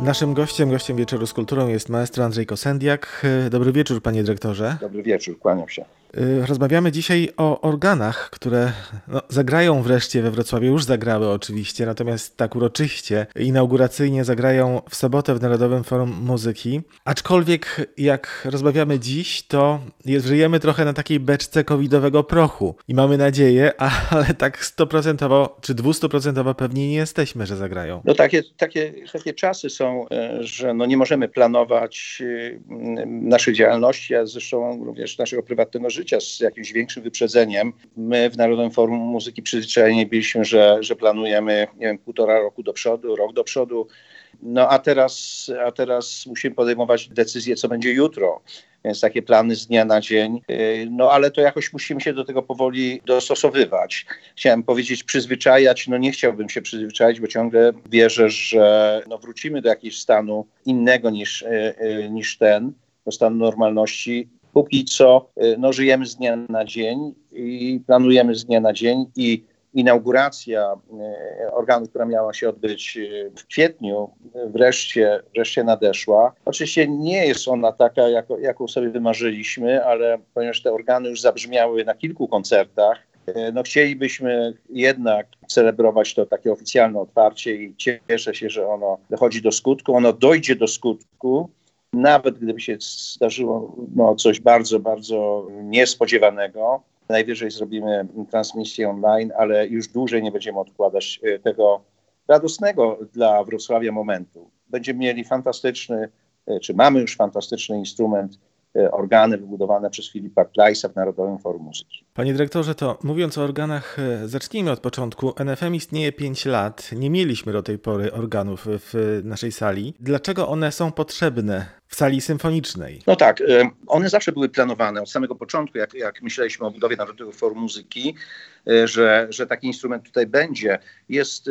Naszym gościem, gościem Wieczoru z Kulturą jest maestro Andrzej Kosendiak. Dobry wieczór, panie dyrektorze. Dobry wieczór, kłaniam się. Y, rozmawiamy dzisiaj o organach, które no, zagrają wreszcie we Wrocławiu, już zagrały oczywiście, natomiast tak uroczyście, inauguracyjnie zagrają w sobotę w Narodowym Forum Muzyki. Aczkolwiek jak rozmawiamy dziś, to żyjemy trochę na takiej beczce covidowego prochu i mamy nadzieję, ale tak stoprocentowo czy dwustoprocentowo pewnie nie jesteśmy, że zagrają. No takie, takie, takie czasy są, e, że no nie możemy planować e, naszej działalności, a zresztą również naszego prywatnego życia życia z jakimś większym wyprzedzeniem. My w Narodowym Forum Muzyki przyzwyczajeni byliśmy, że, że planujemy, nie wiem, półtora roku do przodu, rok do przodu. No a teraz, a teraz musimy podejmować decyzję, co będzie jutro. Więc takie plany z dnia na dzień. Y, no ale to jakoś musimy się do tego powoli dostosowywać. Chciałem powiedzieć przyzwyczajać, no nie chciałbym się przyzwyczaić, bo ciągle wierzę, że no wrócimy do jakiegoś stanu innego niż, y, y, niż ten, do stanu normalności póki co y, no, żyjemy z dnia na dzień i planujemy z dnia na dzień i inauguracja y, organu, która miała się odbyć y, w kwietniu, wreszcie, wreszcie nadeszła. Oczywiście nie jest ona taka, jaką sobie wymarzyliśmy, ale ponieważ te organy już zabrzmiały na kilku koncertach, no chcielibyśmy jednak celebrować to takie oficjalne otwarcie i cieszę się, że ono dochodzi do skutku. Ono dojdzie do skutku nawet gdyby się zdarzyło no, coś bardzo, bardzo niespodziewanego, najwyżej zrobimy transmisję online, ale już dłużej nie będziemy odkładać e, tego radosnego dla Wrocławia momentu. Będziemy mieli fantastyczny, e, czy mamy już fantastyczny instrument E, organy wybudowane przez Filipa Kleissa w Narodowym Forum Muzyki. Panie dyrektorze, to mówiąc o organach, e, zacznijmy od początku. NFM istnieje 5 lat. Nie mieliśmy do tej pory organów w naszej sali. Dlaczego one są potrzebne w sali symfonicznej? No tak, e, one zawsze były planowane od samego początku, jak, jak myśleliśmy o budowie Narodowego Forum Muzyki, że, że taki instrument tutaj będzie. Jest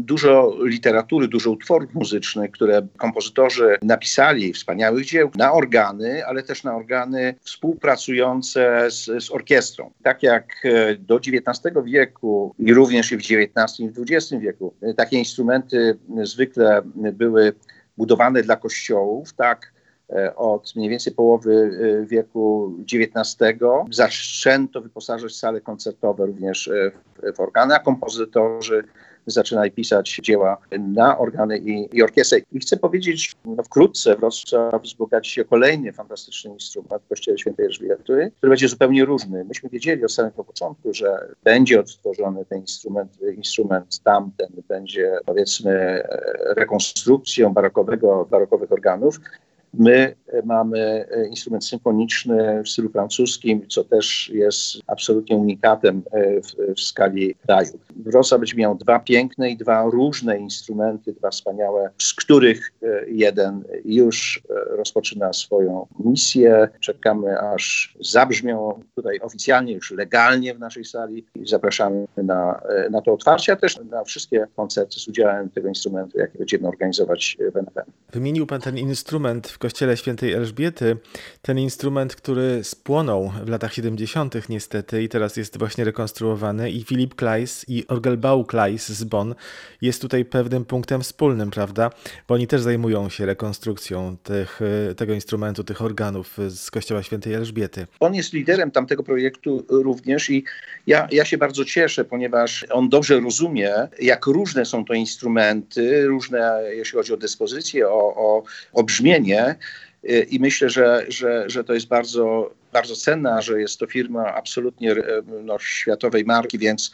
dużo literatury, dużo utworów muzycznych, które kompozytorzy napisali, wspaniałych dzieł, na organy, ale też na organy współpracujące z, z orkiestrą. Tak jak e, do XIX wieku i również i w XIX i w XX wieku e, takie instrumenty zwykle były budowane dla kościołów, tak e, od mniej więcej połowy wieku XIX zaczęto wyposażać sale koncertowe również w organy, a kompozytorzy zaczynali pisać dzieła na organy i, i orkiestrę. I chcę powiedzieć, no wkrótce Wrocław wzbogaci się kolejny fantastyczny instrument w Kościele Świętej Elżbiety, który będzie zupełnie różny. Myśmy wiedzieli od samego początku, że będzie odtworzony ten instrument, instrument tamten będzie powiedzmy rekonstrukcją barokowego, barokowych organów, My mamy instrument symfoniczny w stylu francuskim, co też jest absolutnie unikatem e, w, w skali kraju. Wrocław będzie miał dwa piękne i dwa różne instrumenty, dwa wspaniałe, z których e, jeden już e, rozpoczyna swoją misję. Czekamy, aż zabrzmią tutaj oficjalnie, już legalnie w naszej sali i zapraszamy na, na to otwarcie, a też na wszystkie koncerty z udziałem tego instrumentu, jakie będziemy organizować w NFM. Wymienił Pan ten instrument w kościele świętej Elżbiety, ten instrument, który spłonął w latach 70. niestety i teraz jest właśnie rekonstruowany i Philip Kleis i Orgelbau Kleis z Bonn jest tutaj pewnym punktem wspólnym, prawda? Bo oni też zajmują się rekonstrukcją tych, tego instrumentu, tych organów z kościoła świętej Elżbiety. On jest liderem tamtego projektu również i ja, ja się bardzo cieszę, ponieważ on dobrze rozumie, jak różne są to instrumenty, różne jeśli chodzi o dyspozycję, o, o, o brzmienie, i myślę, że, że, że to jest bardzo, bardzo cenna, że jest to firma absolutnie no, światowej marki, więc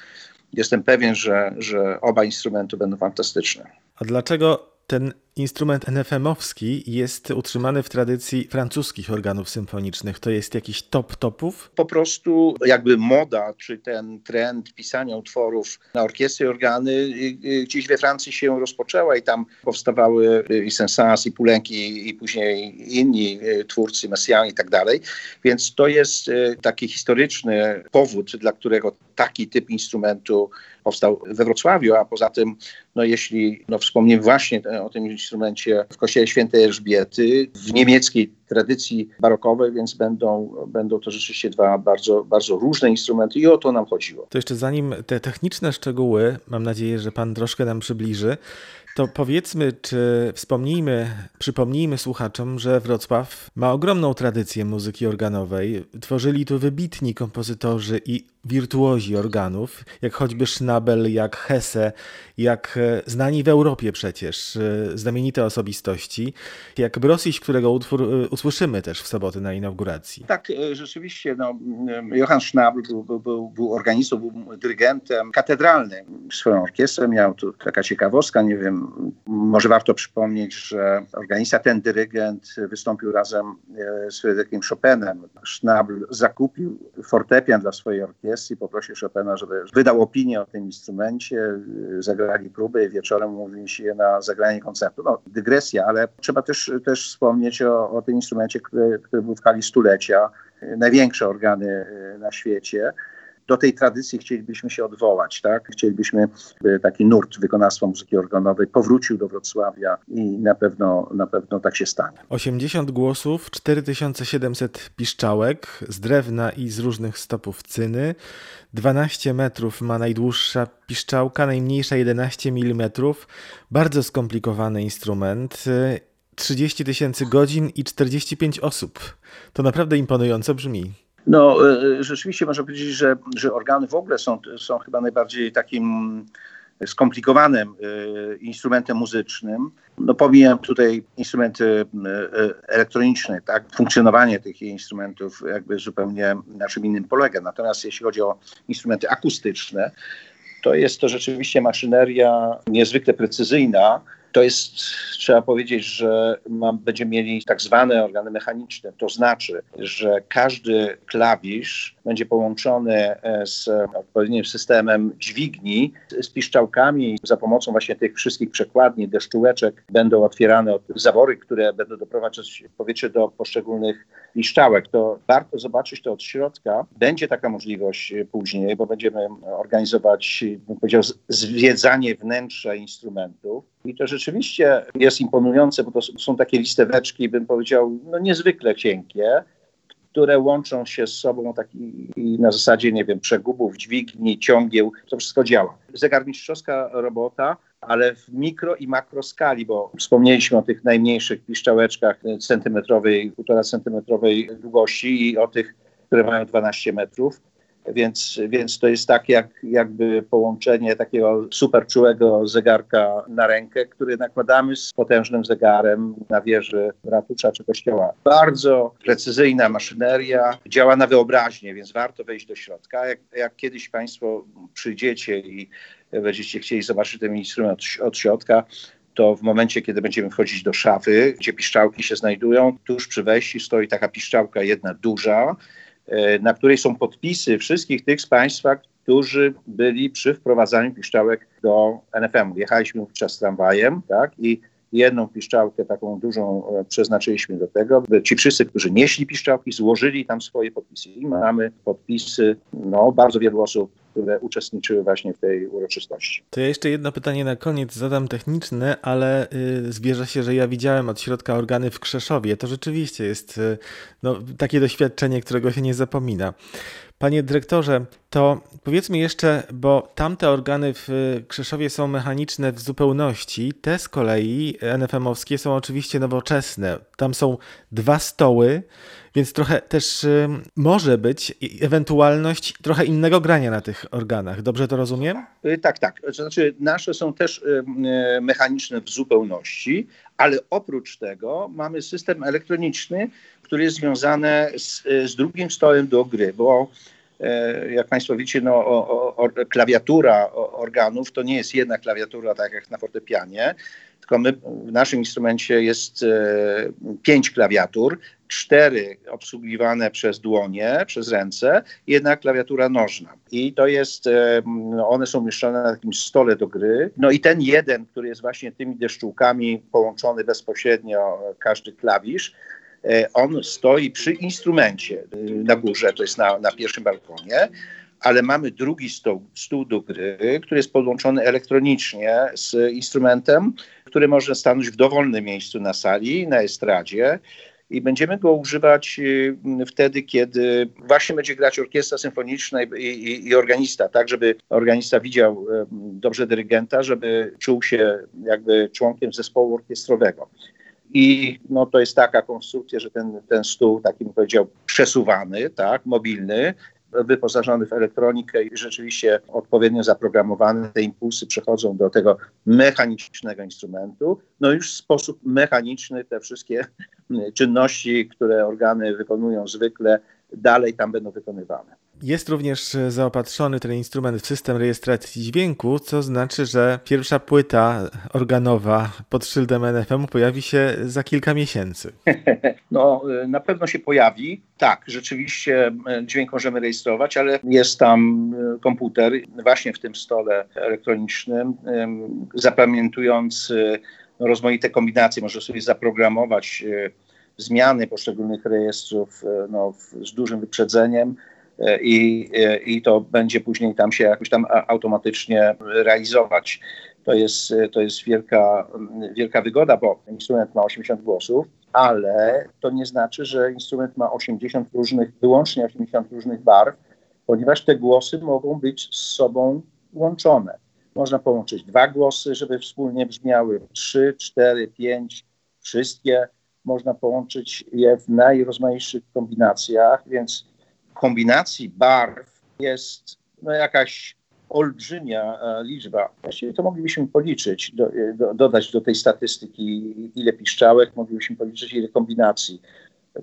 jestem pewien, że, że oba instrumenty będą fantastyczne. A dlaczego ten instrument NFM-owski jest utrzymany w tradycji francuskich organów symfonicznych. To jest jakiś top topów? Po prostu jakby moda, czy ten trend pisania utworów na orkiestry organy gdzieś we Francji się rozpoczęła i tam powstawały i Sensans, i Pulenki, i później inni twórcy, Messiaen i tak dalej. Więc to jest taki historyczny powód, dla którego taki typ instrumentu powstał we Wrocławiu, a poza tym, no jeśli no wspomniem właśnie o tym instrumencie w kościele świętej Elżbiety, w niemieckiej tradycji barokowej, więc będą, będą to rzeczywiście dwa bardzo, bardzo różne instrumenty i o to nam chodziło. To jeszcze zanim te techniczne szczegóły, mam nadzieję, że Pan troszkę nam przybliży, To powiedzmy, czy wspomnijmy, przypomnijmy słuchaczom, że Wrocław ma ogromną tradycję muzyki organowej. Tworzyli tu wybitni kompozytorzy i wirtuozi organów, jak choćby Schnabel, jak Hesse, jak e, znani w Europie przecież, e, znamienite osobistości, jak Brosiś, którego utwór e, usłyszymy też w sobotę na inauguracji. Tak, rzeczywiście, no, Johann Schnabel był, był, był, był organistą, był dyrygentem katedralnym. Swoją orkiestrę miał, tu taka ciekawostka, nie wiem, może warto przypomnieć, że organista, ten dyrygent wystąpił razem z Fryderykiem Chopinem. Schnabel zakupił fortepian dla swojej orkiestry, poprosił Chopina, żeby wydał opinię o tym instrumencie, zagrali próby, wieczorem umówili się na zagranie koncertu. No, dygresja, ale trzeba też, też wspomnieć o, o tym instrumencie, który, który był w skali stulecia, największe organy na świecie do tej tradycji chcielibyśmy się odwołać, tak? Chcielibyśmy, by taki nurt wykonawstwa muzyki organowej powrócił do Wrocławia i na pewno, na pewno tak się stanie. 80 głosów, 4700 piszczałek z drewna i z różnych stopów cyny. 12 metrów ma najdłuższa piszczałka, najmniejsza 11 mm. Bardzo skomplikowany instrument. 30 tysięcy godzin i 45 osób. To naprawdę imponująco brzmi. No, e, e, rzeczywiście można powiedzieć, że, że organy w ogóle są, są chyba najbardziej takim skomplikowanym e, instrumentem muzycznym. No pomijam tutaj instrumenty elektroniczne, tak? Funkcjonowanie tych instrumentów jakby zupełnie na czym innym polega. Natomiast jeśli chodzi o instrumenty akustyczne, to jest to rzeczywiście maszyneria niezwykle precyzyjna, to jest, trzeba powiedzieć, że będziemy mieli tak zwane organy mechaniczne. To znaczy, że każdy klawisz będzie połączony e, z odpowiednim systemem dźwigni, z piszczałkami. Za pomocą właśnie tych wszystkich przekładni, deszczułeczek będą otwierane zawory, które będą doprowadzać powietrze do poszczególnych piszczałek. To warto zobaczyć to od środka. Będzie taka możliwość później, bo będziemy organizować, bym powiedział, zwiedzanie wnętrza instrumentów. I to rzeczywiście jest imponujące, bo to są takie listeweczki, bym powiedział, no niezwykle cienkie, które łączą się z sobą taki, na zasadzie, nie wiem, przegubów, dźwigni, ciągieł. To wszystko działa. Zegarmistrzowska robota, ale w mikro i makro skali, bo wspomnieliśmy o tych najmniejszych piszczałeczkach centymetrowej, półtora centymetrowej długości i o tych, które mają 12 metrów. Więc, więc to jest tak jak, jakby połączenie takiego super czułego zegarka na rękę, który nakładamy z potężnym zegarem na wieży ratusza czy kościoła. Bardzo precyzyjna maszyneria, działa na wyobraźnię, więc warto wejść do środka. Jak, jak kiedyś Państwo przyjdziecie i będziecie chcieli zobaczyć ten instrument od, od środka, to w momencie, kiedy będziemy wchodzić do szafy, gdzie piszczałki się znajdują, tuż przy wejściu stoi taka piszczałka jedna duża, na której są podpisy wszystkich tych z Państwa, którzy byli przy wprowadzaniu piszczałek do NFM-u. Jechaliśmy wówczas tramwajem, tak, i jedną piszczałkę taką dużą e, przeznaczyliśmy do tego, by ci wszyscy, którzy nieśli piszczałki, złożyli tam swoje podpisy. I mamy podpisy no, bardzo wielu osób które uczestniczyły właśnie w tej uroczystości. To ja jeszcze jedno pytanie na koniec zadam techniczne, ale yy, zwierza się, że ja widziałem od środka organy w Krzeszowie. To rzeczywiście jest yy, no, takie doświadczenie, którego się nie zapomina. Panie dyrektorze, to powiedzmy jeszcze, bo tamte organy w Krzeszowie są mechaniczne w zupełności, te z kolei NFM-owskie są oczywiście nowoczesne. Tam są dwa stoły, więc trochę też y, może być ewentualność trochę innego grania na tych organach. Dobrze to rozumiem? Y, tak, tak. Znaczy nasze są też y, mechaniczne w zupełności, ale oprócz tego mamy system elektroniczny, który jest związany z, z drugim stołem do gry, bo e, jak Państwo widzicie, no, o, o, klawiatura organów to nie jest jedna klawiatura, tak jak na fortepianie, tylko my, w naszym instrumencie jest e, pięć klawiatur, cztery obsługiwane przez dłonie, przez ręce, jedna klawiatura nożna. I to jest, e, one są umieszczone na takim stole do gry. No i ten jeden, który jest właśnie tymi deszczułkami połączony bezpośrednio, każdy klawisz, e, on stoi przy instrumencie na górze, to jest na, na pierwszym balkonie ale mamy drugi stół, stół do gry, który jest podłączony elektronicznie z instrumentem, który może stanąć w dowolnym miejscu na sali, na estradzie i będziemy go używać wtedy, kiedy właśnie będzie grać orkiestra symfoniczna i, i, i, organista, tak, żeby organista widział dobrze dyrygenta, żeby czuł się jakby członkiem zespołu orkiestrowego. I no, to jest taka konstrukcja, że ten, ten stół, taki bym powiedział, przesuwany, tak, mobilny, wyposażony w elektronikę i rzeczywiście odpowiednio zaprogramowany. Te impulsy przechodzą do tego mechanicznego instrumentu. No już w sposób mechaniczny te wszystkie czynności, które organy wykonują zwykle, dalej tam będą wykonywane. Jest również zaopatrzony ten instrument w system rejestracji dźwięku, co znaczy, że pierwsza płyta organowa pod szyldem NFM pojawi się za kilka miesięcy. No, na pewno się pojawi. Tak, rzeczywiście e, dźwięk możemy rejestrować, ale jest tam e, komputer właśnie w tym stole elektronicznym, zapamiętujący rozmaite kombinacje. Może sobie zaprogramować e, zmiany poszczególnych rejestrów no, z dużym wyprzedzeniem i, i to będzie później tam się jakoś tam automatycznie realizować. To jest, to jest wielka, wielka wygoda, bo instrument ma 80 głosów, ale to nie znaczy, że instrument ma 80 różnych, wyłącznie 80 różnych barw, ponieważ te głosy mogą być z sobą łączone. Można połączyć dwa głosy, żeby wspólnie brzmiały, trzy, cztery, pięć, wszystkie. Można połączyć je w najrozmaitszych kombinacjach, więc kombinacji barw jest no, jakaś olbrzymia e, liczba. Właściwie to moglibyśmy policzyć, do, do, dodać do tej statystyki, ile piszczałek, moglibyśmy policzyć, ile kombinacji.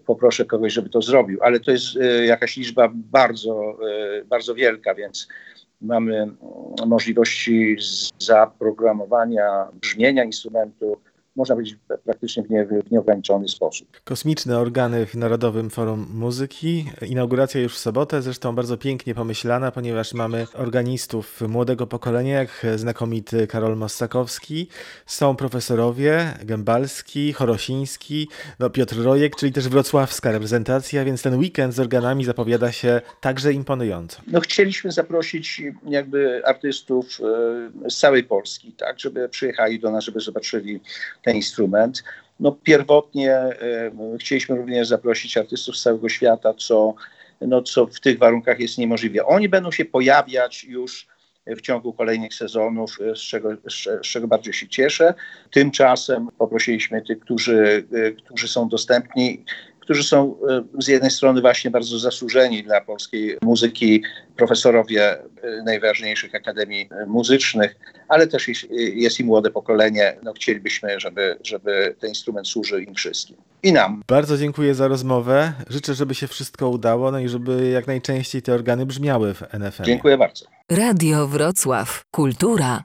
Poproszę kogoś, żeby to zrobił, ale to jest e, jakaś liczba bardzo, e, bardzo wielka, więc mamy możliwości zaprogramowania brzmienia instrumentu, można powiedzieć, praktycznie w, nie, w nieograniczony sposób. Kosmiczne organy w Narodowym Forum Muzyki. Inauguracja już w sobotę, zresztą bardzo pięknie pomyślana, ponieważ mamy organistów młodego pokolenia, jak znakomity Karol Mossakowski, są profesorowie Gębalski, Chorosiński, no Piotr Rojek, czyli też wrocławska reprezentacja, więc ten weekend z organami zapowiada się także imponująco. No chcieliśmy zaprosić jakby artystów e, z całej Polski, tak, żeby przyjechali do nas, żeby zobaczyli ten instrument. No, pierwotnie e, chcieliśmy również zaprosić artystów z całego świata, co, no, co w tych warunkach jest niemożliwe. Oni będą się pojawiać już w ciągu kolejnych sezonów, z czego, z czego bardzo się cieszę. Tymczasem poprosiliśmy tych, którzy, e, którzy są dostępni, którzy są e, z jednej strony właśnie bardzo zasłużeni dla polskiej muzyki, profesorowie e, najważniejszych akademii muzycznych, ale też jest i młode pokolenie. No, chcielibyśmy, żeby, żeby ten instrument służył im wszystkim. I nam. Bardzo dziękuję za rozmowę. Życzę, żeby się wszystko udało, no i żeby jak najczęściej te organy brzmiały w NFM. Dziękuję bardzo. Radio Wrocław. Kultura